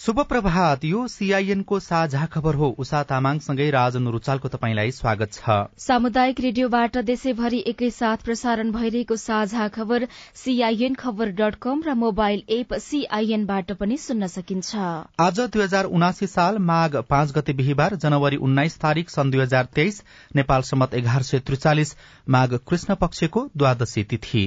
शुभ प्रभात। यो सीआईएनको साझा खबर हो। उषा तामाङसँगै राजन रुचालको तपाईँलाई स्वागत छ। सामुदायिक रेडियोबाट देशैभरि एकैसाथ प्रसारण भइरहेको साझा खबर सीआईएन खबर डट कम र मोबाइल एप सीआईएनबाट पनि सुन्न सकिन्छ। आज दुई हजार उनासी साल माघ पाँच गते बिहिबार जनवरी उन्नाइस तारीक सन् दुई हजार तेइस नेपाल सम्मत एघार सय त्रिचालिस माघ कृष्ण पक्षको द्वादशी तिथि।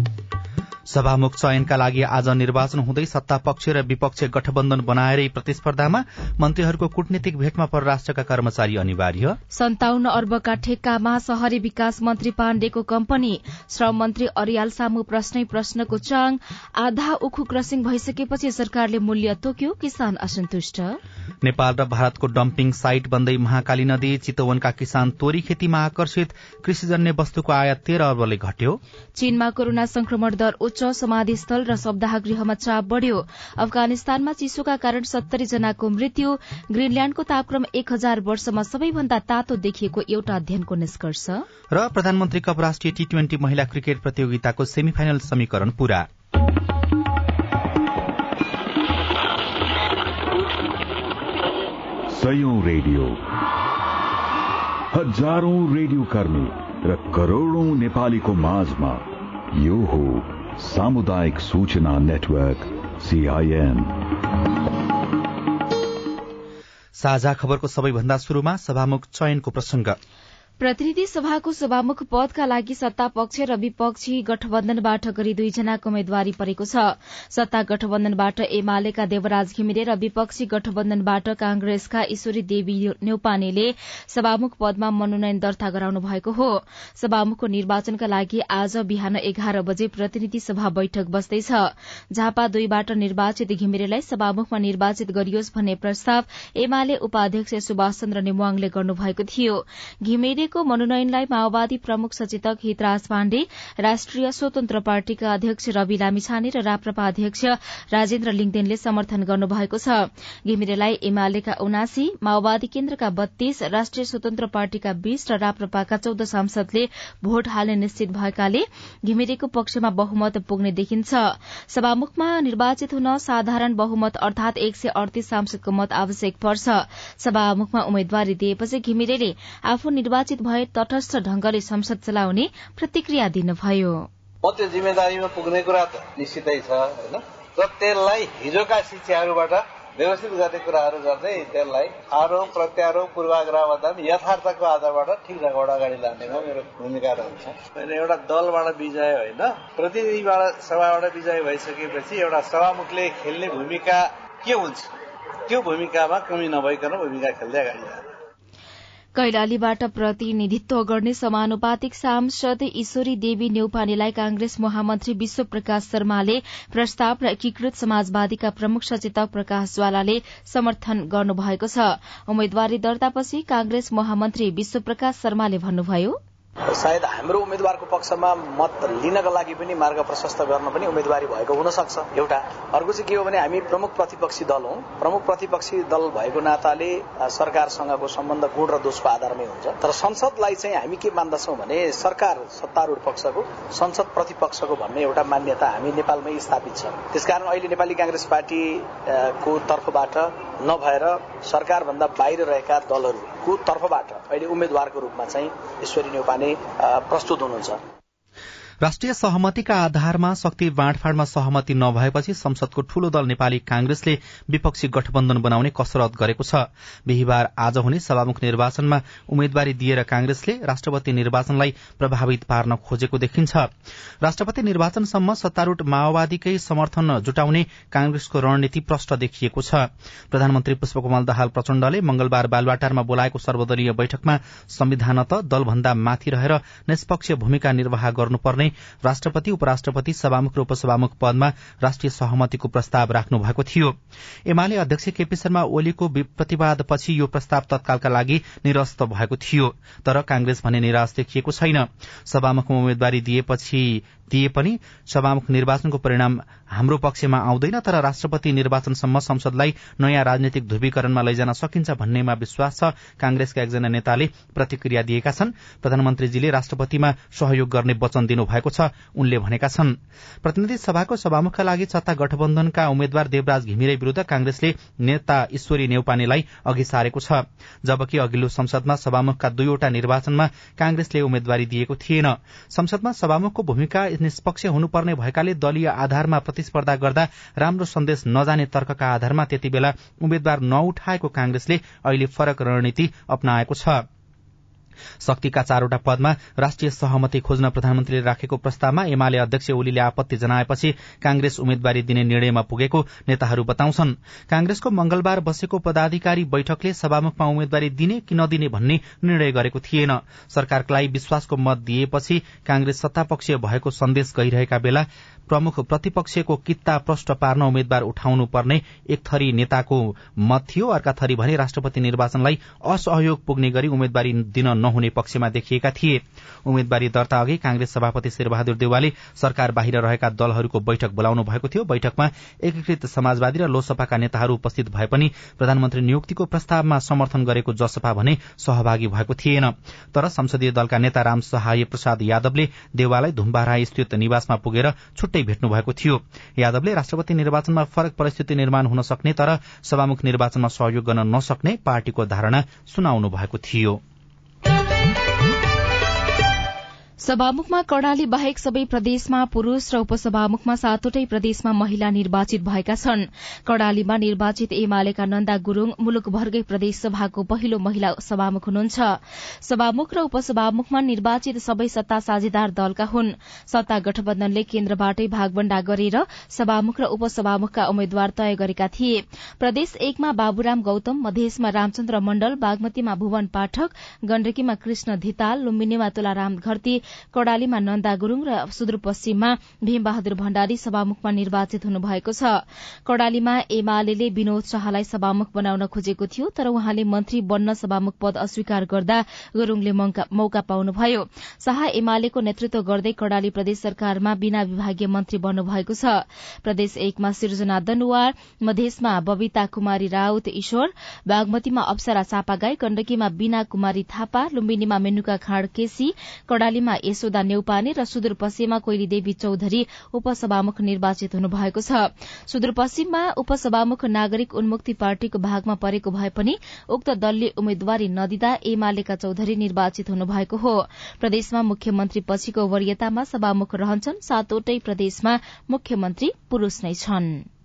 सभामुख चयनका लागि आज निर्वाचन हुँदै सत्ता पक्ष र विपक्ष गठबन्धन बनाएरै प्रतिस्पर्धामा मन्त्रीहरूको कूटनीतिक भेटमा परराष्ट्रका कर्मचारी अनिवार्य। सन्ताउन्न अर्बका ठेक्कामा शहरी विकास मन्त्री पाण्डेको कम्पनी श्रम मन्त्री अरियाल सामु प्रश्नै प्रश्नको चाङ आधा उखु क्रसिङ भइसकेपछि सरकारले मूल्य तोक्यो किसान असन्तुष्ट। नेपाल र भारतको डम्पिङ साइट बन्दै महाकाली नदी चितवनका किसान तोरी खेतीमा आकर्षित कृषिजन्य वस्तुको आयात तेह्र अर्बले घट्यो। चीनमा कोरोना संक्रमण दर उच्च समाधिस्थल र सप्ताह गृहमा चाप बढ़्यो। अफगानिस्तानमा चिसोका कारण सत्तरी जनाको मृत्यु ग्रीनल्याण्डको तापक्रम एक हजार वर्षमा सबैभन्दा तातो देखिएको एउटा अध्ययनको निष्कर्ष। र प्रधानमन्त्री कप राष्ट्रिय टी ट्वेन्टी महिला क्रिकेट प्रतियोगिताको सेमिफाइनल समीकरण पूरा। रेडियो। हजारौं रेडियो कर्मी र करोड़ौं नेपालीको माझमा यो हो सामुदायिक सूचना नेटवर्क सीआईएन साझा खबरको सबैभन्दा शुरूमा सभामुख चयनको प्रसंग प्रतिनिधि सभाको सभामुख पदका लागि सत्ता पक्ष र विपक्षी गठबन्धनबाट गरी दुईजनाको उम्मेद्वारी परेको छ। सत्ता गठबन्धनबाट एमालेका देवराज घिमिरे र विपक्षी गठबन्धनबाट कांग्रेसका ईश्वरी देवी नेउपानेले सभामुख पदमा मनोनयन दर्ता गराउनु भएको हो। सभामुखको निर्वाचनका लागि आज बिहान एघार बजे प्रतिनिधि सभा बैठक बस्दैछ। झापा दुईबाट निर्वाचित घिमिरेलाई सभामुखमा निर्वाचित गरियोस् भन्ने प्रस्ताव एमाले उपाध्यक्ष सुभाष चन्द्र नेमुवाङले गर्नुभएको थियो। घिमिरे को मनोनयनलाई माओवादी प्रमुख सचेतक हितराज पाण्डे राष्ट्रिय स्वतन्त्र पार्टीका अध्यक्ष रवि लामिछाने र राप्रपा अध्यक्ष राजेन्द्र लिङदेनले समर्थन गर्नुभएको छ। घिमिरेलाई एमालेका उनासी माओवादी केन्द्रका बत्तीस राष्ट्रिय स्वतन्त्र पार्टीका बीस र राप्रपाका चौध सांसदले भोट हाल्ने निश्चित भएकाले घिमिरेको पक्षमा बहुमत पुग्ने देखिन्छ। सभामुखमा निर्वाचित हुन साधारण बहुमत अर्थात एक सय अडतीस सांसदको मत आवश्यक पर्छ। सभामुखमा उम्मेद्वारी दिएपछि घिमिरेले आफू निर्वाचित भए तटस्थ ढंगले संसद चलाउने प्रतिक्रिया दिनुभयो। म त्यो जिम्मेदारीमा पुग्ने कुरा त निश्चितै छ होइन? र त्यसलाई हिजोका शिक्षाहरूबाट व्यवस्थित गर्ने कुराहरू गर्दै त्यसलाई आरोप प्रत्यारोप पूर्वाग्रह यथार्थको आधारबाट ठिक ढङ्गबाट अगाडि लानेमा मेरो भूमिका रहन्छ। होइन एउटा दलबाट विजय होइन? प्रतिनिधिबाट सभाबाट विजय भइसकेपछि एउटा सभामुखले खेल्ने भूमिका के हुन्छ? त्यो भूमिकामा कमी नभइकन भूमिका खेल्दै अगाडि जान्छ। कैलालीबाट प्रतिनिधित्व गर्ने समानुपातिक सांसद ईश्वरी देवी नेउपानेलाई कांग्रेस महामन्त्री विश्व प्रकाश शर्माले प्रस्ताव र एकीकृत समाजवादीका प्रमुख सचेतक प्रकाश ज्वालाले समर्थन गर्नुभएको छ। उम्मेद्वारी दर्तापछि कांग्रेस महामन्त्री विश्व प्रकाश शर्माले भन्नुभयो सायद हाम्रो उम्मेद्वारको पक्षमा मत लिनका लागि पनि मार्ग प्रशस्त गर्न पनि उम्मेद्वारी भएको हुन सक्छ एउटा। अर्को चाहिँ के हो भने हामी प्रमुख प्रतिपक्षी दल हौ। प्रमुख प्रतिपक्षी दल भएको नाताले सरकारसँगको सम्बन्ध गुण र दोषको आधारमै हुन्छ। तर संसदलाई चाहिँ हामी के मान्दछौँ भने सरकार सत्तारूढ पक्षको संसद प्रतिपक्षको भन्ने एउटा मान्यता हामी नेपालमै स्थापित छ। त्यसकारण अहिले नेपाली कांग्रेस पार्टीको तर्फबाट नभएर सरकारभन्दा बाहिर रहेका दलहरूको तर्फबाट अहिले उम्मेद्वारको रूपमा चाहिँ ईश्वरी नेउपाने प्रस्तुत हुनुहुन्छ। राष्ट्रिय सहमतिका आधारमा शक्ति बाँडफाँडमा सहमति नभएपछि संसदको ठूलो दल नेपाली कांग्रेसले विपक्षी गठबन्धन बनाउने कसरत गरेको छ। बिहिबार आज हुने सभामुख निर्वाचनमा उम्मेद्वारी दिएर कांग्रेसले राष्ट्रपति निर्वाचनलाई प्रभावित पार्न खोजेको देखिन्छ। राष्ट्रपति निर्वाचनसम्म सत्तारूढ़ माओवादीकै समर्थन जुटाउने कांग्रेसको रणनीति प्रष्ट देखिएको छ। प्रधानमन्त्री पुष्पकमल दाहाल प्रचण्डले मंगलबार बालवाटारमा बोलाएको सर्वदलीय बैठकमा संविधानत दलभन्दा माथि रहेर निष्पक्ष भूमिका निर्वाह गर्नुपर्ने राष्ट्रपति उपराष्ट्रपति सभामुख र उपसभामुख पदमा राष्ट्रिय सहमतिको प्रस्ताव राख्नु भएको थियो। एमाले अध्यक्ष केपी शर्मा ओलीको प्रतिवादपछि यो प्रस्ताव तत्कालका लागि निरस्त भएको थियो तर कांग्रेस भने निराश देखिएको छैन। सभामुखमा उम्मेद्वारी दिएपछि दिए पनि सभामुख निर्वाचनको परिणाम हाम्रो पक्षमा आउँदैन तर राष्ट्रपति निर्वाचनसम्म संसदलाई नयाँ राजनैतिक ध्रुवीकरणमा लैजान सकिन्छ भन्नेमा विश्वास छ। कांग्रेसका एकजना नेताले प्रतिक्रिया दिएका छन्। प्रधानमन्त्रीजीले राष्ट्रपतिमा सहयोग गर्ने वचन दिनुभएको छ। उनले भनेका छन् प्रतिनिधि सभाको सभामुखका लागि सत्ता गठबन्धनका उम्मेद्वार देवराज घिमिरे विरूद्ध कांग्रेसले नेता ईश्वरी नेउपानेलाई अघि सारेको छ। जबकि अघिल्लो संसदमा सभामुखका दुईवटा निर्वाचनमा कांग्रेसले उम्मेद्वारी दिएको थिएन। संसदमा सभामुखको भूमिका निष्पक्ष हुनुपर्ने भएकाले दलीय आधारमा प्रतिस्पर्धा गर्दा राम्रो सन्देश नजाने तर्कका आधारमा त्यति बेला उम्मेद्वार नउठाएको कांग्रेसले अहिले फरक रणनीति अप्नाएको छ। शक्तिका चारवटा पदमा राष्ट्रिय सहमति खोज्न प्रधानमन्त्रीले राखेको प्रस्तावमा एमाले अध्यक्ष ओलीले आपत्ति जनाएपछि कांग्रेस उम्मेद्वारी दिने निर्णयमा पुगेको नेताहरू बताउँछन्। कांग्रेसको मंगलबार बसेको पदाधिकारी बैठकले सभामुखमा उम्मेद्वारी दिने कि नदिने भन्ने निर्णय गरेको थिएन। सरकारलाई विश्वासको मत दिएपछि कांग्रेस सत्तापक्षीय भएको सन्देश गइरहेका बेला प्रमुख प्रतिपक्षको कित्ता प्रष्ट पार्न उम्मेद्वार उठाउनु पर्ने एक थरी नेताको मत थियो। अर्का थरी भने राष्ट्रपति निर्वाचनलाई असहयोग पुग्ने गरी उम्मेद्वारी दिन नहुने पक्षमा देखिएका थिए। उम्मेद्वारी दर्ता अघि कांग्रेस सभापति शेरबहादुर देवालले सरकार बाहिर रहेका दलहरूको बैठक बोलाउनु भएको थियो। बैठकमा एकीकृत समाजवादी र लोकसभाका नेताहरू उपस्थित भए पनि प्रधानमन्त्री नियुक्तिको प्रस्तावमा समर्थन गरेको जसपा भने सहभागी भएको थिएन। तर संसदीय दलका नेता राम सहाय प्रसाद यादवले देवाललाई धुम्बारा स्थित निवासमा पुगेर छुट्टै भेट्नु भएको थियो। यादवले राष्ट्रपति निर्वाचनमा फरक परिस्थिति निर्माण हुन सक्ने तर सभामुख निर्वाचनमा सहयोग गर्न नसक्ने पार्टीको धारणा सुनाउनु भएको थियो। सभामुखमा कर्णाली बाहेक सबै प्रदेशमा पुरूष र उपसभामुखमा सातवटै प्रदेशमा महिला निर्वाचित भएका छन्। कर्णालीमा निर्वाचित एमालेका नन्दा गुरूङ मुलुकभरकै प्रदेश सभाको पहिलो महिला सभामुख हुनुहुन्छ। सभामुख र उपसभामुखमा निर्वाचित सबै सत्ता साझेदार दलका हुन्। सत्ता गठबन्धनले केन्द्रबाटै भागवण्डा गरेर सभामुख र उपसभामुखका उम्मेद्वार तय गरेका थिए। प्रदेश एकमा बाबुराम गौतम मधेसमा रामचन्द्र मण्डल बागमतीमा भुवन पाठक गण्डकीमा कृष्ण धिताल लुम्बिनीमा तुलाराम घरती कड़ालीमा नन्दा गुरूङ र सुदूरपश्चिममा भीमबहादुर भण्डारी सभामुखमा निर्वाचित हुनुभएको छ। कड़ालीमा एमाले विनोद शाहलाई सभामुख बनाउन खोजेको थियो तर उहाँले मन्त्री बन्न सभामुख पद अस्वीकार गर्दा गुरूङले मौका पाउनुभयो। शाह एमालेको नेतृत्व गर्दै कड़ाली प्रदेश सरकारमा बिना विभागीय मन्त्री बन्नुभएको छ। प्रदेश एकमा सिर्जना दनुवार मधेसमा बबिता कुमारी राउत ईश्वर बागमतीमा अप्सरा चापागाई गण्डकीमा बीना कुमारी थापा लुम्बिनीमा मेनुका खाँड केसी कड़ालीमा यशोदा नेउपाने र सुदूरपश्चिममा कोइलीदेवी चौधरी उपसभामुख निर्वाचित हुनुभएको छ। सुदूरपश्चिममा उपसभामुख नागरिक उन्मुक्ति पार्टीको भागमा परेको भए पनि उक्त दलले उम्मेद्वारी नदिँदा एमालेका चौधरी निर्वाचित हुनुभएको हो। प्रदेशमा मुख्यमन्त्री पछिको वरियतामा सभामुख रहन्छन् सातवटै प्रदेशमा मुख्यमन्त्री पुरूष नै छन्।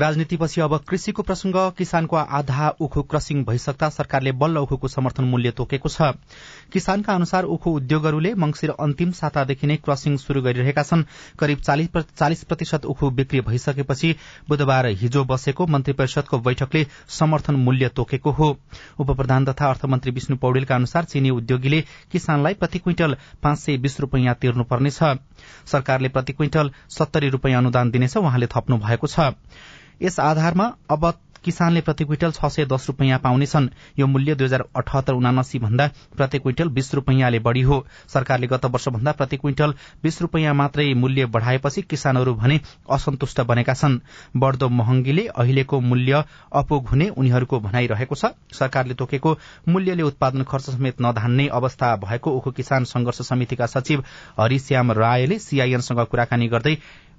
राजनीतिपछि अब कृषिको प्रसंग किसानको आधा उखु क्रसिङ भइसक्दा सरकारले बल्ल उखुको समर्थन मूल्य तोकेको छ। किसानका अनुसार उखु उद्योगहरूले मंगिर अन्तिम सातादेखि नै क्रसिङ शुरू गरिरहेका छन्। करिब चालिस प्रतिशत उखु बिक्री भइसकेपछि बुधबार हिजो बसेको मन्त्री परिषदको बैठकले समर्थन मूल्य तोकेको हो। उप प्रधान तथा अर्थमन्त्री विष्णु पौडेलका अनुसार चीनी उद्योगीले किसानलाई प्रति क्विन्टल पाँच सय बीस रूपियाँ तिर्नुपर्नेछ। सरकारले प्रति क्विन्टल सत्तरी रूपियाँ अनुदान दिनेछ उहाँले थप्नु भएको छ। यस आधारमा अब किसानले प्रति क्विन्टल छ सय दस रूपियाँ पाउनेछन्। यो मूल्य दुई हजार अठहत्तर उनासी भन्दा प्रति क्विन्टल बीस रूपियाँले बढ़ी हो। सरकारले गत वर्षभन्दा प्रति क्विन्टल बीस रूपियाँ मात्रै मूल्य बढ़ाएपछि किसानहरू भने असन्तुष्ट बनेका छन्। बढ़दो महँगीले अहिलेको मूल्य अपुग हुने उनीहरूको भनाइरहेको छ। सरकारले तोकेको मूल्यले उत्पादन खर्च समेत नधान्ने अवस्था भएको उखु किसान संघर्ष समितिका सचिव हरिश्याम रायले सीआईएनसँग कुराकानी गर्दै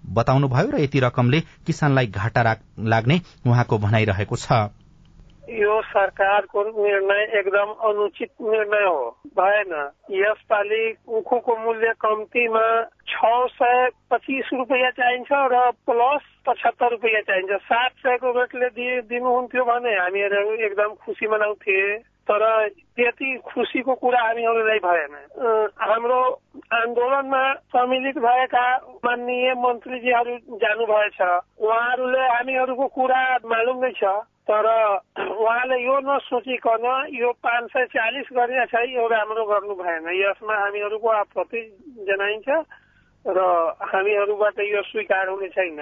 बताउनुभयो र यति रकमले किसानलाई घाटा लाग्ने उहाँको भनाइरहेको छ। यो सरकारको निर्णय एकदम अनुचित निर्णय हो। भएन। यसपालि उखुको मूल्य कम्तीमा छ सय पच्चिस रुपियाँ चाहिन्छ र प्लस पचहत्तर रुपियाँ चाहिन्छ। सात सयको रेटले दिनुहुन्थ्यो भने हामीहरू एकदम खुसी मनाउँथे। तर त्यति खुसीको कुरा हामीहरूलाई भएन। हाम्रो आन्दोलनमा सम्मिलित भएका माननीय मन्त्रीजीहरू जानुभएछ। उहाँहरूले हामीहरूको कुरा मालुम नै छ। तर उहाँले यो नसोचिकन यो पाँच सय चालिस गर्ने छ यो राम्रो गर्नु भएन। यसमा हामीहरूको आपत्ति जनाइन्छ र हामीहरूबाट यो स्वीकार हुने छैन।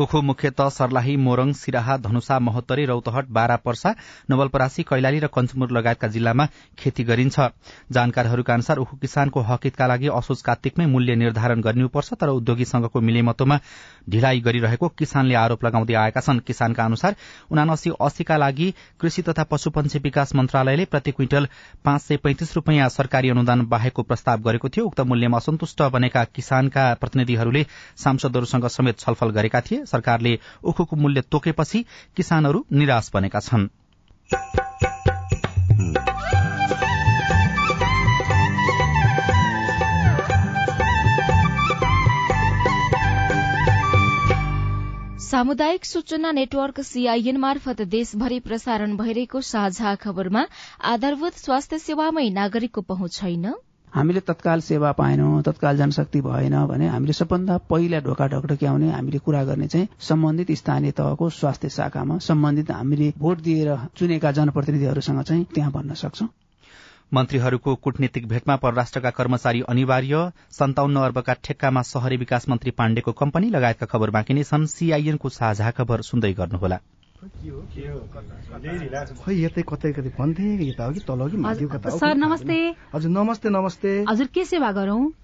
ओखो मुख्यत सर्लाही मोरङ सिराहा धनुषा महोत्तरी रौतहट बारा पर्सा नवलपरासी कैलाली र कञ्चमुर लगायतका जिल्लामा खेती गरिन्छ। जानकारहरूका अनुसार उखु किसानको हकितका लागि असोज कार्तिकमै मूल्य निर्धारण गर्नुपर्छ तर उद्योगीसँगको मिलेमतोमा ढिलाइ गरिरहेको किसानले आरोप लगाउँदै आएका छन्। किसानका अनुसार उनासी अस्सीका लागि कृषि तथा पशुपन्छी विकास मन्त्रालयले प्रति क्विन्टल पाँच सय पैंतिस रूपियाँ सरकारी अनुदान बाहेकको प्रस्ताव गरेको थियो। उक्त मूल्यमा असन्तुष्ट बनेका किसानका प्रतिनिधिहरूले सांसदहरूसँग समेत छलफल गरेका थिए। सरकारले उखुको मूल्य तोकेपछि किसानहरू निराश बनेका छन्। सामुदायिक सूचना नेटवर्क सीआईएन मार्फत देशभरि प्रसारण भइरहेको साझा खबरमा आधारभूत स्वास्थ्य सेवामै नागरिकको पहुँच छैन। हामीले तत्काल सेवा पाएनौँ तत्काल जनशक्ति भएन भने हामीले सबभन्दा पहिला ढोका ढकढक्याउने हामीले कुरा गर्ने चाहिँ सम्बन्धित स्थानीय तहको स्वास्थ्य शाखामा सम्बन्धित हामीले भोट दिएर चुनेका जनप्रतिनिधिहरूसँग चाहिँ त्यहाँ भन्न सक्छौं। मन्त्रीहरूको कूटनीतिक भेटमा परराष्ट्रका कर्मचारी अनिवार्य सन्ताउन्न अर्बका ठेक्कामा शहरी विकास मन्त्री पाण्डेको कम्पनी लगायतका खबर बाँकी नै छन्। सीआईएनको साझा खबर सुन्दै गर्नुहोला। खै यतै कतै कतै भन्थे यता हो कि तल हो। कि माथि कता सर नमस्ते। हजुर नमस्ते नमस्ते हजुर के सेवा गरौं?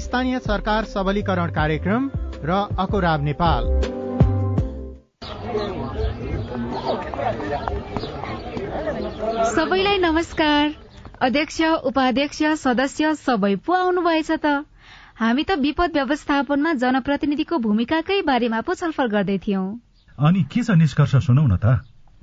स्थानीय सरकार सबलीकरण कार्यक्रम र अकोराब नेपाल। सबैलाई नमस्कार। अध्यक्ष उपाध्यक्ष सदस्य सबै पो आउनुभएछ त? हामी त विपद व्यवस्थापनमा जनप्रतिनिधिको भूमिकाकै बारेमा पो छलफल गर्दै थियौं। अनि के छ निष्कर्ष सुनौ न त?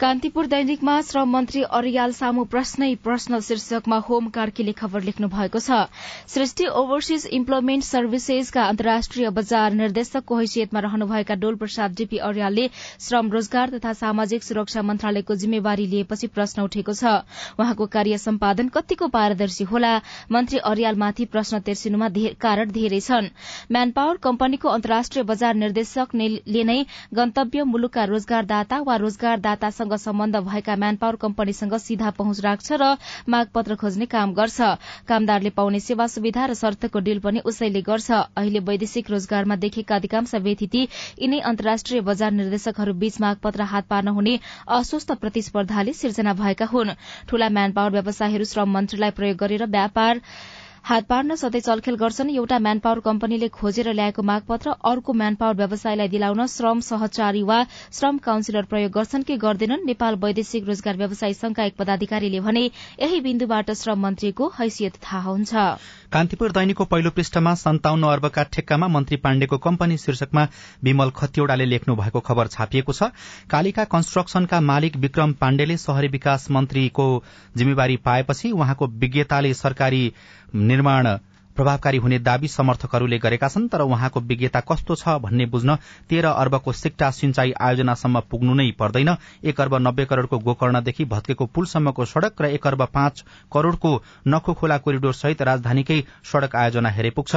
कान्तिपुर दैनिकमा श्रम मन्त्री अरियाल सामु प्रश्नै प्रश्न शीर्षकमा होम कार्कीले खबर लेख्नु भएको छ। सृष्टि ओभरसिज इम्प्लोइमेन्ट सर्भिसेजका अन्तर्राष्ट्रिय बजार निर्देशकको हैसियतमा रहनुभएका डोल प्रसाद डीपी अरियालले श्रम रोजगार तथा सामाजिक सुरक्षा मन्त्रालयको जिम्मेवारी लिएपछि प्रश्न उठेको छ। उहाँको कार्य सम्पादन कतिको पारदर्शी होला? मन्त्री अरियालमाथि प्रश्न तेर्सिनुमा कारण धेरै छन्। म्यान पावर कम्पनीको अन्तर्राष्ट्रिय बजार निर्देशकले नै गन्तव्य मुलुकका रोजगारदाता वा रोजगारदातासँग सम्बन्ध भएका म्यान पावर कम्पनीसँग सीधा पहुँच राख्छ र मागपत्र खोज्ने काम गर्छ। कामदारले पाउने सेवा सुविधा र शर्तको डिल पनि उसैले गर्छ। अहिले वैदेशिक रोजगारमा देखेका अधिकांश व्यतिथि यिनै अन्तर्राष्ट्रिय बजार निर्देशकहरू बीच मागपत्र हात पार्न हुने अस्वस्थ प्रतिस्पर्धाले सिर्जना भएका हुन्। ठूला म्यान पावर व्यवसायहरू श्रम मन्त्रीलाई प्रयोग गरेर व्यापार हात पार्न सधैँ चलखेल गर्छन्। एउटा म्यान पावर कम्पनीले खोजेर ल्याएको मागपत्र अर्को म्यान पावर व्यवसायलाई दिलाउन श्रम सहचारी वा श्रम काउन्सिलर प्रयोग गर्छन्। कि गर्दैनन्? नेपाल वैदेशिक रोजगार व्यवसायी संघका एक पदाधिकारीले भने यही बिन्दुबाट श्रम मन्त्रीको हैसियत थाहा हुन्छ। कान्तिपुर दैनिकको पहिलो पृष्ठमा सन्ताउन्न अर्बका ठेक्कामा मन्त्री पाण्डेको कम्पनी शीर्षकमा विमल खतिवड़ाले लेख्नु भएको खबर छापिएको छ। कालिका कन्स्ट्रक्सनका मालिक विक्रम पाण्डेले शहरी विकास मन्त्रीको जिम्मेवारी पाएपछि उहाँको विज्ञताले सरकारी निर्माण प्रभावकारी हुने दावी समर्थकहरूले गरेका छन् तर उहाँको विज्ञता कस्तो छ भन्ने बुझ्न तेह्र अर्बको सिक्टा सिंचाई आयोजनासम्म पुग्नु नै पर्दैन। एक अर्ब नब्बे करोड़को गोकर्णदेखि भत्केको पुलसम्मको सड़क र एक अर्ब पाँच करोड़को नखो खोला कोरिडोर सहित राजधानीकै सड़क आयोजना हेरे पुग्छ।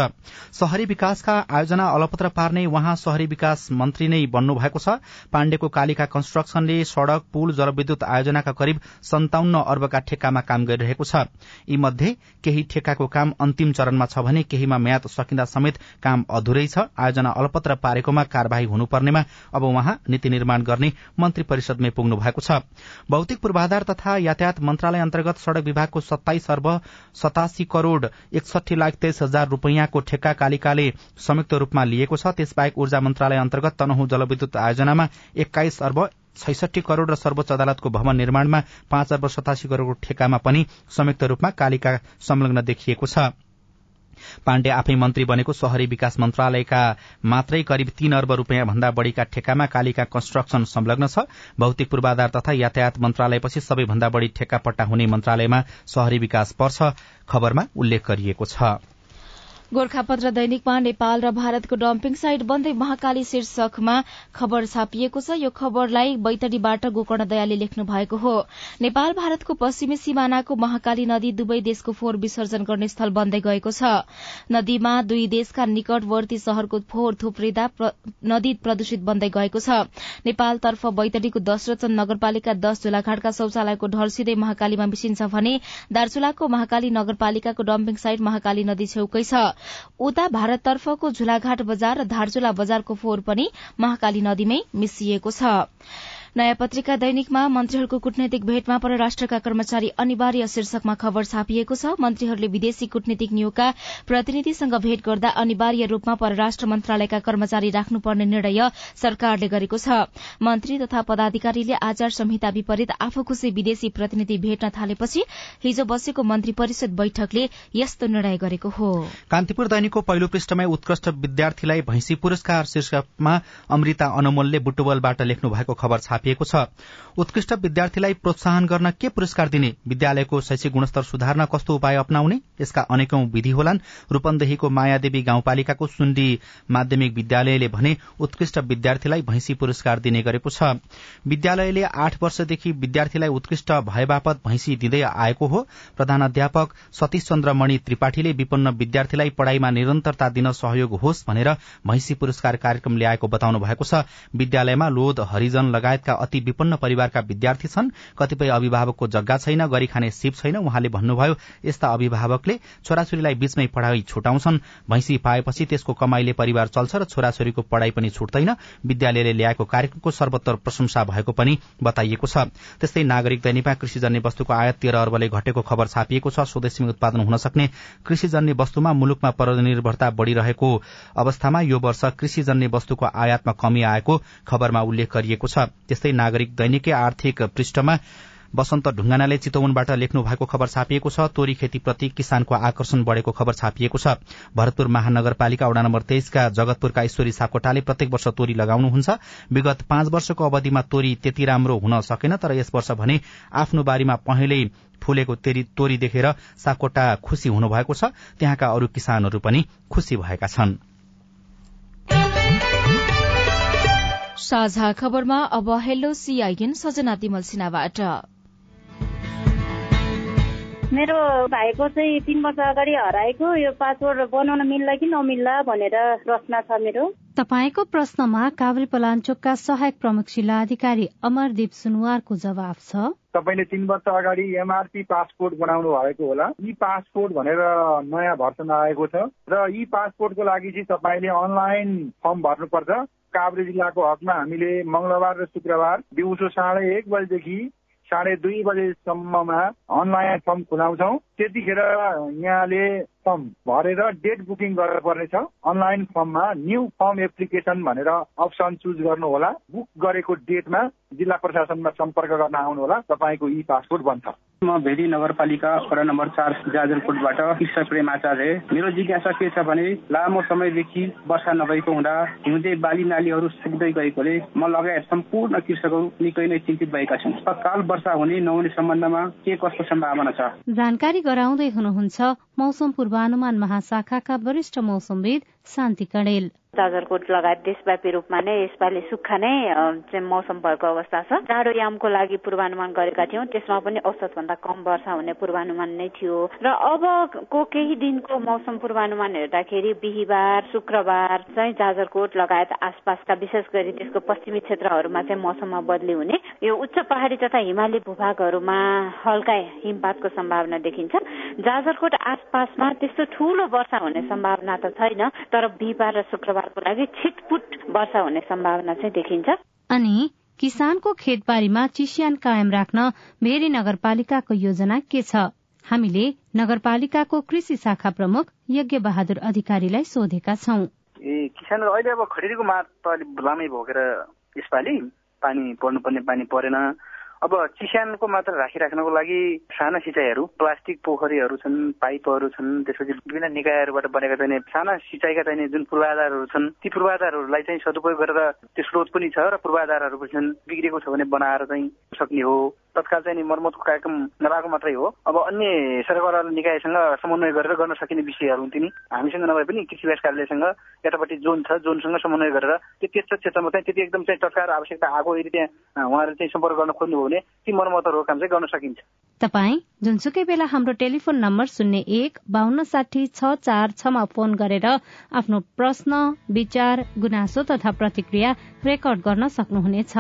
शहरी विकासका आयोजना अलपत्र पार्ने उहाँ शहरी विकास मन्त्री नै बन्नु भएको छ। पाण्डेको कालिका कन्स्ट्रक्सनले सड़क पुल जलविद्युत आयोजनाका करिब सन्ताउन्न अर्बका ठेक्कामा काम गरिरहेको छ। यी मध्ये केही ठेक्काको काम अन्तिम चरणमा छ भने केहीमा म्याद सकिँदा समेत काम अधुरै छ। आयोजना अलपत्र पारेकोमा कार्यवाही हुनुपर्नेमा अब उहाँ नीति निर्माण गर्ने मन्त्री परिषदमै पुग्नु भएको छ। भौतिक पूर्वाधार तथा यातायात मन्त्रालय अन्तर्गत सड़क विभागको सत्ताइस अर्ब सतासी करोड़ एकसठी लाख तेइस हजार रूपियाँको ठेक्का कालिकाले संयुक्त रूपमा लिएको छ। त्यसबाहेक ऊर्जा मन्त्रालय अन्तर्गत तनहु जलविद्युत आयोजनामा एक्काइस अर्ब छैसठी करोड़ र सर्वोच्च अदालतको भवन निर्माणमा पाँच अर्ब सतासी करोड़को ठेक्कामा पनि संयुक्त रूपमा कालिका संलग्न देखिएको छ। पाण्डे आफै मन्त्री बनेको शहरी विकास मन्त्रालयका मात्रै करिब तीन अर्ब रूपियाँ भन्दा बढ़ीका ठेक्कामा कालिका कन्स्ट्रक्सन संलग्न छ। भौतिक पूर्वाधार तथा यातायात मन्त्रालयपछि सबैभन्दा बढ़ी ठेक्का पट्टा हुने मन्त्रालयमा शहरी विकास पर्छ खबरमा उल्लेख गरिएको छ। गोर्खापत्र दैनिकमा नेपाल र भारतको डम्पिङ साइट बन्दै महाकाली शीर्षकमा खबर छापिएको छ। यो खबरलाई बैतडीबाट गोकर्ण दयाले लेख्नु भएको हो। नेपाल भारतको पश्चिमी सिमानाको महाकाली नदी दुवै देशको फोहोर विसर्जन गर्ने स्थल बन्दै गएको छ। नदीमा दुई देशका निकटवर्ती शहरको फोहोर थुप्रिँदा नदी प्रदूषित बन्दै गएको छ। नेपालतर्फ बैतडीको दशरथन नगरपालिका दश झोलाघाटका शौचालयको ढल सिधै महाकालीमा मिसिन्छ भने दार्चुलाको महाकाली नगरपालिकाको डम्पिङ साइट महाकाली नदी छेउकै छ। उता भारततर्फको झुलाघाट बजार र धारचुला बजारको फोहोर पनि महाकाली नदीमै मिसिएको छ। नयाँ पत्रिका दैनिकमा मन्त्रीहरूको कूटनैतिक भेटमा परराष्ट्रका कर्मचारी अनिवार्य शीर्षकमा खबर छापिएको छ। मन्त्रीहरूले विदेशी कूटनीतिक नियोगका प्रतिनिधिसँग भेट गर्दा अनिवार्य रूपमा परराष्ट्र मन्त्रालयका कर्मचारी राख्नुपर्ने निर्णय सरकारले गरेको छ। मन्त्री तथा पदाधिकारीले आचार संहिता विपरीत आफू खुशी विदेशी प्रतिनिधि भेट्न थालेपछि हिजो बसेको मन्त्री परिषद बैठकले यस्तो निर्णय गरेको हो। कान्तिपुर दैनिकको पहिलो पृष्ठमै उत्कृष्ट विद्यार्थीलाई भैंसी पुरस्कार शीर्षकमा अमृता अनमोलले बुटुवलबाट लेख्नु भएको खबर छापे छापिएको छ। उत्कृष्ट विद्यार्थीलाई प्रोत्साहन गर्न के पुरस्कार दिने विद्यालयको शैक्षिक गुणस्तर सुधार्न कस्तो उपाय अप्नाउने यसका अनेकौं विधि होलान्। रूपन्देहीको मायादेवी गाउँपालिकाको सुण्डी माध्यमिक विद्यालयले भने उत्कृष्ट विद्यार्थीलाई भैंसी पुरस्कार दिने गरेको छ। विद्यालयले आठ वर्षदेखि विद्यार्थीलाई उत्कृष्ट भए बापत भैंसी दिँदै आएको हो। प्रधान अध्यापक सतीश चन्द्र मणि त्रिपाठीले विपन्न विद्यार्थीलाई पढ़ाइमा निरन्तरता दिन सहयोग होस् भनेर भैंसी पुरस्कार कार्यक्रम ल्याएको बताउनु भएको छ। विद्यालयमा लोध हरिजन लगायतका अति विपन्न परिवारका विद्यार्थी छन्। कतिपय अभिभावकको जग्गा छैन गरी खाने सिप छैन। उहाँले भन्नुभयो यस्ता अभिभावकले छोराछोरीलाई बीचमै पढ़ाई छुटाउँछन्। भैंसी पाएपछि त्यसको कमाईले परिवार चल्छ र छोराछोरीको पढ़ाई पनि छुट्दैन। विद्यालयले ल्याएको कार्यक्रमको सर्वोत्तर प्रशंसा भएको पनि बताइएको छ। त्यस्तै नागरिक दैनिकमा कृषिजन्य वस्तुको आयात तेह्र अर्बले घटेको खबर छापिएको छ। स्वदेशीमा उत्पादन हुन सक्ने कृषिजन्य वस्तुमा मुलुकमा परनिर्भरता बढ़िरहेको अवस्थामा यो वर्ष कृषिजन्य वस्तुको आयातमा कमी आएको खबरमा उल्लेख गरिएको छ। त्यस्तै नागरिक दैनिकै आर्थिक पृष्ठमा वसन्त ढुङ्गानाले चितवनबाट लेख्नु भएको खबर छापिएको छ। तोरी खेतीप्रति किसानको आकर्षण बढ़ेको खबर छापिएको छ। भरतपुर महानगरपालिका वडा नम्बर तेइसका जगतपुरका ईश्वरी सापकोटाले प्रत्येक वर्ष तोरी लगाउनुहुन्छ। विगत पाँच वर्षको अवधिमा तोरी त्यति राम्रो हुन सकेन तर यस वर्ष भने आफ्नो बारीमा पहिल्यै फुलेको तोरी देखेर सापकोटा खुशी हुनुभएको छ। त्यहाँका अरू किसानहरू पनि खुशी भएका छन्। साझा खबरमा अब हेलो सीआईएन सजना तिमल सिन्हाबाट। मेरो भाइको चाहिँ तिन वर्ष अगाडि हराएको यो पासपोर्ट बनाउन मिल्ला कि नमिल्ला भनेर प्रश्न छ मेरो। तपाईँको प्रश्नमा काभ्रे पलाञ्चोकका सहायक प्रमुख जिल्ला अधिकारी अमरदीप सुनवारको जवाब छ। तपाईँले तिन वर्ष अगाडि एमआरपी पासपोर्ट बनाउनु भएको होला। यी पासपोर्ट भनेर नयाँ भर्सन आएको छ। र यी पासपोर्टको लागि चाहिँ तपाईँले अनलाइन फर्म भर्नुपर्छ। काभ्रे जिल्लाको हकमा हामीले मंगलबार र शुक्रबार दिउँसो साढे एक बजेदेखि साढे दुई बजेसम्ममा अनलाइन फर्म खुलाउँछौ। त्यतिखेर यहाँले फर्म भरेर डेट बुकिङ गर्नुपर्नेछ। अनलाइन फर्ममा न्यू फर्म एप्लिकेसन भनेर अप्सन चुज गर्नु होला बुक गरेको डेटमा जिल्ला प्रशासनमा सम्पर्क गर्न आउनुहोला। तपाईँको ई पासपोर्ट बन्छ। म भेरी नगरपालिका वडा नम्बर चार जाजरकोटबाट कृष्ण प्रेम आचार्य। मेरो जिज्ञासा के छ भने लामो समयदेखि वर्षा नभएको हुँदा हिउँदे बाली नालीहरू सुक्दै गएकोले म लगायत सम्पूर्ण कृषकहरू निकै नै चिन्तित भएका छन्। तत्काल वर्षा हुने नहुने सम्बन्धमा के कस्तो सम्भावना छ? जानकारी गराउँदै हुनुहुन्छ मौसम पूर्वानुमान महाशाखाका वरिष्ठ मौसमविद शान्ति कणेल जाजरकोट लगायत देशव्यापी रूपमा नै यसपालि सुक्खा नै चाहिँ मौसम भएको अवस्था छ। जाडो यामको लागि पूर्वानुमान गरेका थियौँ त्यसमा पनि औसत भन्दा कम वर्षा हुने पूर्वानुमान नै थियो। र अबको केही दिनको मौसम पूर्वानुमान हेर्दाखेरि बिहिबार शुक्रबार चाहिँ जाजरकोट लगायत आसपासका विशेष गरी त्यसको पश्चिमी क्षेत्रहरूमा चाहिँ मौसममा बदली हुने। यो उच्च पहाडी तथा हिमाली भूभागहरूमा हल्का हिमपातको सम्भावना देखिन्छ। जाजरकोट आसपासमा त्यस्तो ठूलो वर्षा हुने सम्भावना त छैन तर बिहिबार र शुक्रबार को लागि छिटपुट वर्षा हुने सम्भावना चाहिँ देखिन्छ। अनि किसानको खेतबारीमा चिसियान कायम राख्न भेरी नगरपालिकाको योजना के छ? हामीले नगरपालिकाको कृषि शाखा प्रमुख यज्ञ बहादुर अधिकारीलाई सोधेका छौं। ए किसान अहिले अब खडेरीको मार त अलिक लामै भोगेर यसपालि पानी पर्नुपर्ने पानी परेन। अब चिस्यानको मात्र राखिराख्नको लागि साना सिँचाइहरू प्लास्टिक पोखरीहरू छन् पाइपहरू छन् त्यसपछि विभिन्न निकायहरूबाट बनेका चाहिने साना सिँचाइका चाहिने जुन पूर्वाधारहरू छन् ती पूर्वाधारहरूलाई चाहिँ सदुपयोग गरेर त्यो स्रोत पनि छ र पूर्वाधारहरू पनि छन् बिग्रेको छ भने बनाएर चाहिँ सक्ने हो। तत्काल चाहिँ नि मर्मतको कार्यक्रम नभएको मात्रै हो। अब अन्य सरकार निकायसँग समन्वय गरेर गर्न सकिने विषयहरू हुन्थ्यो नि हामीसँग नभए पनि कृषि विकास कार्यालयसँग यतापट्टि जोन छ जोनसँग समन्वय गरेर त्यो त्यस क्षेत्रमा चाहिँ त्यति एकदम चाहिँ तत्काल आवश्यकता आएको यदि त्यहाँ उहाँहरू चाहिँ सम्पर्क गर्न खोज्नुभयो भने ती मर्मतहरूको काम चाहिँ गर्न सकिन्छ। तपाईँ जुनसुकै बेला हाम्रो टेलिफोन नम्बर शून्य एक बान्न साठी छ चार छमा फोन गरेर आफ्नो प्रश्न विचार गुनासो तथा प्रतिक्रिया रेकर्ड गर्न सक्नुहुनेछ।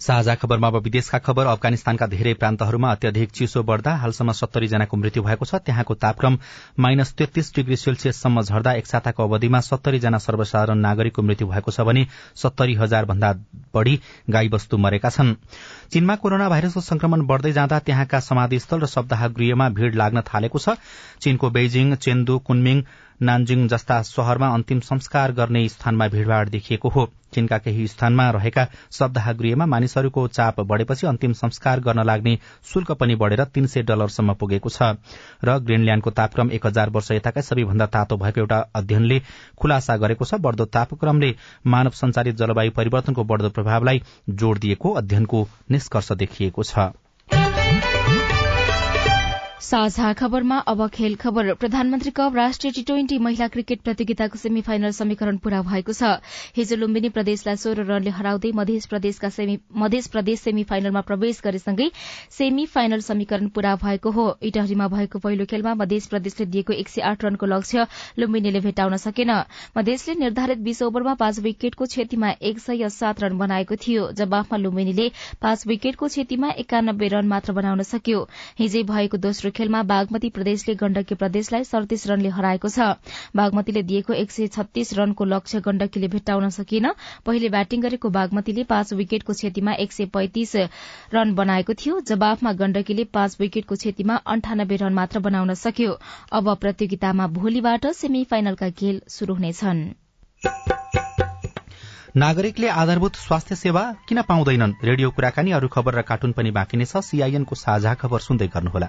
साझा खबरमा अब विदेशका खबर अफगानिस्तानका धेरै प्रान्तहरूमा अत्यधिक चिसो बढ़दा हालसम्म सत्तरी जनाको मृत्यु भएको छ। त्यहाँको तापक्रम माइनस तेत्तीस डिग्री सेल्सियससम्म झर्दा एक साताको अवधिमा सत्तरी जना सर्वसाधारण नागरिकको मृत्यु भएको छ भने सत्तरी हजार भन्दा बढ़ी गाईवस्तु मरेका छन्। चीनमा कोरोना भाइरसको संक्रमण बढ़दै जाँदा त्यहाँका समाधिस्थल र सप्ताह गृहमा भीड़ लाग्न थालेको छ। चीनको बेजिङ चेन्दु कुनमिङ नान्जिङ जस्ता शहरमा अन्तिम संस्कार गर्ने स्थानमा भीड़भाड़ देखिएको हो। चीनका केही स्थानमा रहेका सप्ताह गृहमा मानिसहरूको चाप बढ़ेपछि अन्तिम संस्कार गर्न लाग्ने शुल्क पनि बढ़ेर तीन सय डलरसम्म पुगेको छ। र ग्रीनल्याण्डको तापक्रम एक हजार वर्ष यताकै सबैभन्दा तातो भएको एउटा अध्ययनले खुलासा गरेको छ। बढ़दो तापक्रमले मानव संचालित जलवायु परिवर्तनको बढ़दो प्रभावलाई जोड़ दिएको अध्ययनको निष्कर्ष देखिएको छ। साझा खबरमा अब खेल खबर। प्रधानमन्त्री कप राष्ट्रिय टी ट्वेन्टी महिला क्रिकेट प्रतियोगिताको सेमी फाइनल समीकरण पूरा भएको छ। हिजो लुम्बिनी प्रदेशलाई सोह्र रनले हराउँदै मध्य प्रदेश सेमी फाइनलमा प्रवेश गरेसँगै सेमी फाइनल समीकरण पूरा भएको हो। इटहरीमा भएको पहिलो खेलमा मध्य प्रदेशले दिएको एक सय आठ रनको लक्ष्य लुम्बिनीले भेटाउन सकेन। मधेसले निर्धारित बीस ओभरमा पाँच विकेटको क्षतिमा एक सय सात रन बनाएको थियो जवाफमा लुम्बिनीले पाँच विकेटको क्षतिमा एकानब्बे रन मात्र बनाउन सक्यो। हिजै भएको दोस्रो खेलमा बागमती प्रदेशले गण्डकी प्रदेशलाई सड़तीस रनले हराएको छ। बागमतीले दिएको एक सय छत्तीस रनको लक्ष्य गण्डकीले भेट्टाउन सकिएन। पहिले ब्याटिङ गरेको बागमतीले पाँच विकेटको क्षतिमा एक सय पैंतिस रन बनाएको थियो। जवाफमा गण्डकीले पाँच विकेटको क्षतिमा अन्ठानब्बे रन मात्र बनाउन सक्यो। अब प्रतियोगितामा भोलिबाट सेमी फाइनलका खेल शुरू हुनेछन्। नागरिकले आधारभूत स्वास्थ्य सेवा किन पाउँदैनन्? रेडियो कुराकानी अरू खबर र कार्टुन पनि बाँकी नै छ। सीआईएनको साझा खबर सुन्दै गर्नुहोला।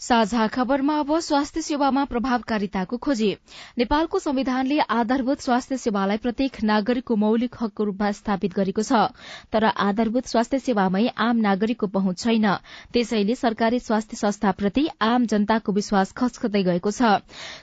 साझा खबरमा अब स्वास्थ्य सेवामा प्रभावकारिताको खोजी। नेपालको संविधानले आधारभूत स्वास्थ्य सेवालाई प्रत्येक नागरिकको मौलिक हकको रूपमा स्थापित गरेको छ तर आधारभूत स्वास्थ्य सेवामै आम नागरिकको पहुँच छैन। त्यसैले सरकारी स्वास्थ्य संस्थाप्रति आम जनताको विश्वास खस्कदै गएको छ।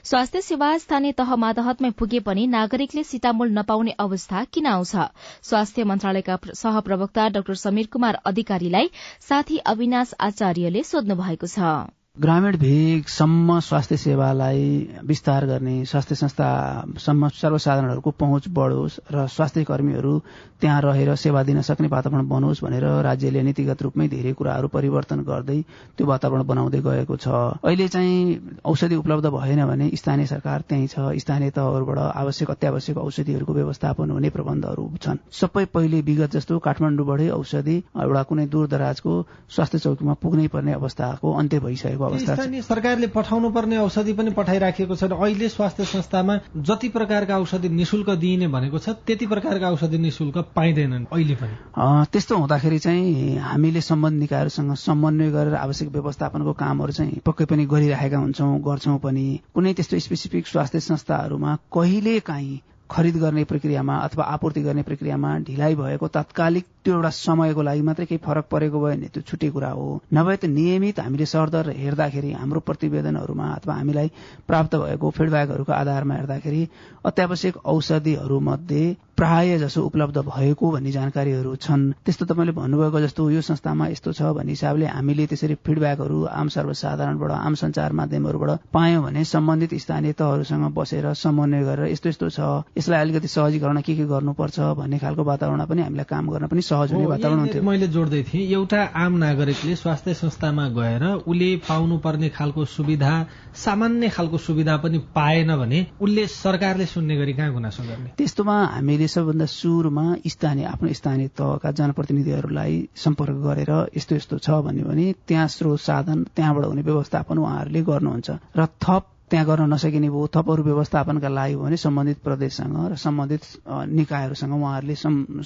स्वास्थ्य सेवा स्थानीय तह मातहतमै पुगे पनि नागरिकले सिटामोल नपाउने अवस्था किन आउँछ? स्वास्थ्य मन्त्रालयका सहप्रवक्ता डाक्टर समीर कुमार अधिकारीलाई साथी अविनाश आचार्यले सोध्नु भएको छ। ग्रामीण भेगसम्म स्वास्थ्य सेवालाई विस्तार गर्ने स्वास्थ्य संस्थासम्म सर्वसाधारणहरूको पहुँच बढोस् र स्वास्थ्य कर्मीहरू त्यहाँ रहेर सेवा दिन सक्ने वातावरण बनोस् भनेर राज्यले नीतिगत रूपमै धेरै कुराहरू परिवर्तन गर्दै त्यो वातावरण बनाउँदै गएको छ। अहिले चाहिँ औषधि उपलब्ध भएन भने स्थानीय सरकार त्यही छ। स्थानीय तहहरूबाट आवश्यक अत्यावश्यक औषधिहरूको व्यवस्थापन हुने प्रबन्धहरू छन्। सबै पहिले विगत जस्तो काठमाडौँबाटै औषधि एउटा कुनै दूर दराजको स्वास्थ्य चौकीमा पुग्नै पर्ने अवस्थाको अन्त्य भइसकेको अवस्था स्थानीय सरकारले पठाउनु पर्ने औषधि पनि पठाइराखेको छ अहिले स्वास्थ्य संस्थामा जति प्रकारका औषधि निशुल्क दिइने भनेको छ त्यति प्रकारका औषधि निशुल्क पाइँदैनन् अहिले पनि। त्यस्तो हुँदाखेरि चाहिँ हामीले सम्बन्ध निकायहरूसँग समन्वय गरेर आवश्यक व्यवस्थापनको कामहरू चाहिँ पक्कै पनि गरिरहेका हुन्छौँ गर्छौँ पनि। कुनै त्यस्तो स्पेसिफिक स्वास्थ्य संस्थाहरूमा कहिले काहीँ खरिद गर्ने प्रक्रियामा अथवा आपूर्ति गर्ने प्रक्रियामा ढिलाइ भएको तात्कालिक त्यो एउटा समयको लागि मात्रै केही फरक परेको भयो भने त्यो छुट्टै कुरा हो। नभए त नियमित हामीले सरदर हेर्दाखेरि हाम्रो प्रतिवेदनहरूमा अथवा हामीलाई प्राप्त भएको फिडब्याकहरूको आधारमा हेर्दाखेरि अत्यावश्यक औषधिहरू मध्ये प्राय जसो उपलब्ध भएको भन्ने जानकारीहरू छन्। त्यस्तो तपाईँले भन्नुभएको जस्तो यो संस्थामा यस्तो छ भन्ने हिसाबले हामीले त्यसरी फिडब्याकहरू आम सर्वसाधारणबाट आम सञ्चार माध्यमहरूबाट पायौँ भने सम्बन्धित स्थानीय तहहरूसँग बसेर समन्वय गरेर यस्तो यस्तो छ यसलाई अलिकति सहजीकरण के के गर्नुपर्छ भन्ने खालको वातावरण पनि हामीलाई काम गर्न पनि सहज हुने वातावरण हुन्थ्यो। मैले जोड्दै थिएँ एउटा आम नागरिकले स्वास्थ्य संस्थामा गएर उसले पाउनु पर्ने खालको सुविधा सामान्य खालको सुविधा पनि पाएन भने उसले सरकारले सुन्ने गरी कहाँ गुनासो गर्ने? त्यस्तोमा हामीले सबभन्दा सुरुमा स्थानीय आफ्नो स्थानीय तहका जनप्रतिनिधिहरूलाई सम्पर्क गरेर यस्तो यस्तो छ भन्यो भने त्यहाँ स्रोत साधन त्यहाँबाट हुने व्यवस्थापन उहाँहरूले गर्नुहुन्छ। र थप त्यहाँ गर्न नसकिने भयो थपहरू व्यवस्थापनका लागि भने सम्बन्धित प्रदेशसँग र सम्बन्धित निकायहरूसँग उहाँहरूले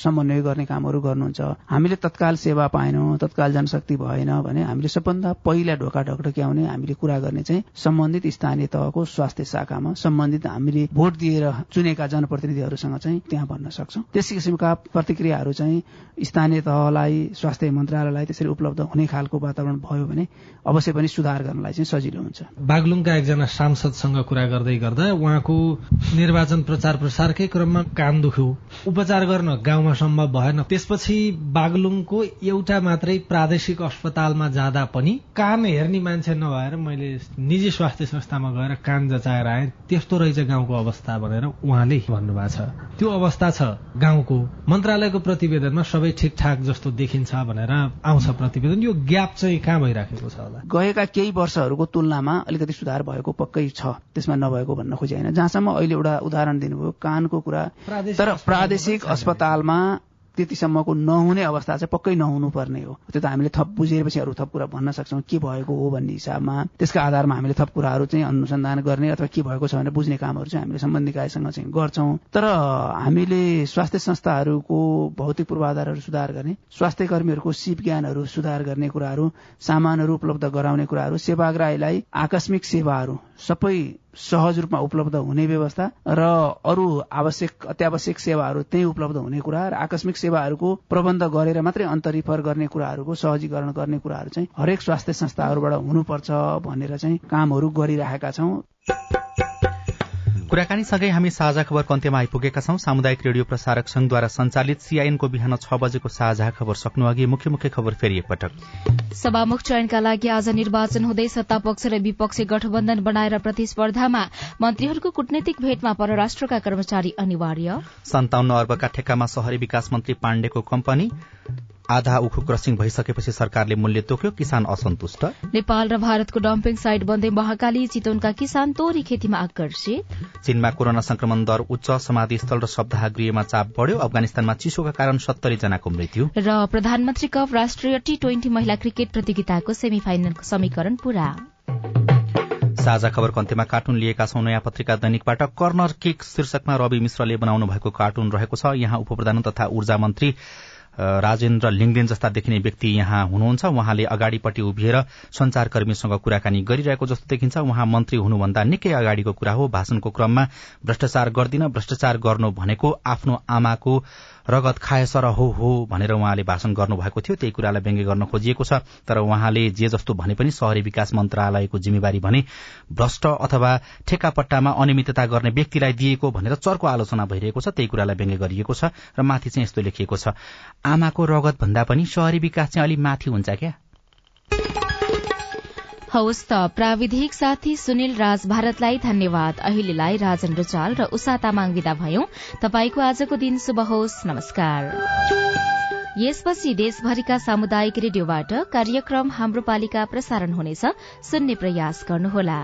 समन्वय गर्ने कामहरू गर्नुहुन्छ। हामीले तत्काल सेवा पाएनौँ तत्काल जनशक्ति भएन भने हामीले सबभन्दा पहिला ढोका ढकढक्याउने हामीले कुरा गर्ने चाहिँ सम्बन्धित स्थानीय तहको स्वास्थ्य शाखामा सम्बन्धित हामीले भोट दिएर चुनेका जनप्रतिनिधिहरूसँग चाहिँ त्यहाँ भन्न सक्छौँ। त्यस किसिमका प्रतिक्रियाहरू चाहिँ स्थानीय तहलाई स्वास्थ्य मन्त्रालयलाई त्यसरी उपलब्ध हुने खालको वातावरण भयो भने अवश्य पनि सुधार गर्नलाई चाहिँ सजिलो हुन्छ। बागलुङका एकजना सांसदसँग कुरा गर्दै गर्दा उहाँको निर्वाचन प्रचार प्रसारकै क्रममा कान दुख्यो। उपचार गर्न गाउँमा सम्भव भएन। त्यसपछि बागलुङको एउटा मात्रै प्रादेशिक अस्पतालमा जाँदा पनि कान हेर्ने मान्छे नभएर मैले निजी स्वास्थ्य संस्थामा गएर कान जचाएर आएँ। त्यस्तो रहेछ गाउँको अवस्था भनेर उहाँले भन्नुभएको छ। त्यो अवस्था छ गाउँको। मन्त्रालयको प्रतिवेदनमा सबै ठिकठाक जस्तो देखिन्छ भनेर आउँछ प्रतिवेदन। यो ग्याप चाहिँ कहाँ भइराखेको छ होला? गएका केही वर्षहरूको तुलनामा अलिकति सुधार भएको पक्कै छ त्यसमा नभएको भन्न खोजे होइन। जहाँसम्म अहिले एउटा उदाहरण दिनुभयो कानको कुरा। तर प्रादेशिक अस्पतालमा त्यतिसम्मको नहुने अवस्था चाहिँ पक्कै नहुनु पर्ने हो। त्यो त हामीले थप बुझेपछि अरू थप कुरा भन्न सक्छौँ के भएको हो भन्ने हिसाबमा। त्यसका आधारमा हामीले थप कुराहरू चाहिँ अनुसन्धान गर्ने अथवा के भएको छ भनेर बुझ्ने कामहरू चाहिँ हामीले सम्बन्धित निकायसँग चाहिँ गर्छौँ। तर हामीले स्वास्थ्य संस्थाहरूको भौतिक पूर्वाधारहरू सुधार गर्ने स्वास्थ्य कर्मीहरूको सिप ज्ञानहरू सुधार गर्ने कुराहरू सामानहरू उपलब्ध गराउने कुराहरू सेवाग्राहीलाई आकस्मिक सेवाहरू सबै सहज रूपमा उपलब्ध हुने व्यवस्था र अरू आवश्यक अत्यावश्यक सेवाहरू त्यही उपलब्ध हुने कुरा र आकस्मिक सेवाहरूको प्रबन्ध गरेर मात्रै अन्तरिफर गर्ने कुराहरूको सहजीकरण गर्ने कुराहरू चाहिँ हरेक स्वास्थ्य संस्थाहरूबाट हुनुपर्छ भनेर चाहिँ कामहरू गरिरहेका छौँ। कुराकानीसँगै हामी साझा खबरको अन्त्यमा आइपुगेका छौं। सामुदायिक रेडियो प्रसारक संघद्वारा संचालित सीआईएनको बिहान छ बजेको साझा खबर सक्नु अघि मुख्य मुख्य खबर फेरि एकपटक। सभामुख चयनका लागि आज निर्वाचन हुँदै सत्तापक्ष र विपक्षी गठबन्धन बनाएर प्रतिस्पर्धामा मन्त्रीहरूको कूटनैतिक भेटमा परराष्ट्रका कर्मचारी अनिवार्य। सन्ताउन्न अर्बका ठेक्कामा शहरी विकास मन्त्री पाण्डेको कम्पनी। आधा उखु क्रसिङ भइसकेपछि सरकारले मूल्य तोक्यो किसान असन्तुष्ट। नेपाल र भारतको डम्पिङ साइट बन्दै महाकाली चितवनका किसान तोरी खेतीमा आकर्षित चीनमा कोरोना संक्रमण दर उच्च समाधि स्थल र सप्ताह गृहमा चाप बढ़्यो अफगानिस्तानमा चिसोका कारण सत्तरी जनाको मृत्यु। र प्रधानमन्त्री कप राष्ट्रिय टी ट्वेन्टी महिला क्रिकेट प्रतियोगिताको सेमी फाइनलको समीकरण पूरा। साझा खबरको अन्त्यमा कार्टुन लिएका छौं। नयाँ पत्रिका दैनिकबाट कर्नर किक शीर्षकमा रवि मिश्रले बनाउनु भएको कार्टुन रहेको छ। यहाँ उपप्रधान तथा ऊर्जा मन्त्री राजेन्द्र लिङ्गदेन जस्ता देखिने व्यक्ति यहाँ हुनुहुन्छ। उहाँले अगाडिपट्टि उभिएर संचारकर्मीसँग कुराकानी गरिरहेको जस्तो देखिन्छ। उहाँ मन्त्री हुनुभन्दा निकै अगाडिको कुरा हो। भाषणको क्रममा भ्रष्टाचार गर्दिन भ्रष्टाचार गर्नु भनेको आफ्नो आमाको रगत खाएसर हो हो भनेर उहाँले भाषण गर्नुभएको थियो। त्यही कुरालाई व्यङ्ग्य गर्न खोजिएको छ। तर उहाँले जे जस्तो भने पनि शहरी विकास मन्त्रालयको जिम्मेवारी भने भ्रष्ट अथवा ठेक्कापट्टामा अनियमितता गर्ने व्यक्तिलाई दिएको भनेर चर्को आलोचना भइरहेको छ। त्यही कुरालाई व्यङ्ग्य गरिएको छ र माथि चाहिँ यस्तो लेखिएको छ। आमाको रगत भन्दा पनि शहरी विकास चाहिँ अलि माथि हुन्छ क्या। हवस् त प्राविधिक साथी सुनिल राज भारतलाई धन्यवाद। अहिलेलाई राजन रुचाल र उषा तामाङ विदा भयौं। तपाईँको आजको दिन शुभ होस् नमस्कार। यसपछि देशभरिका सामुदायिक रेडियोबाट कार्यक्रम हाम्रो पालिका प्रसारण हुनेछ। सुन्ने प्रयास गर्नुहोला।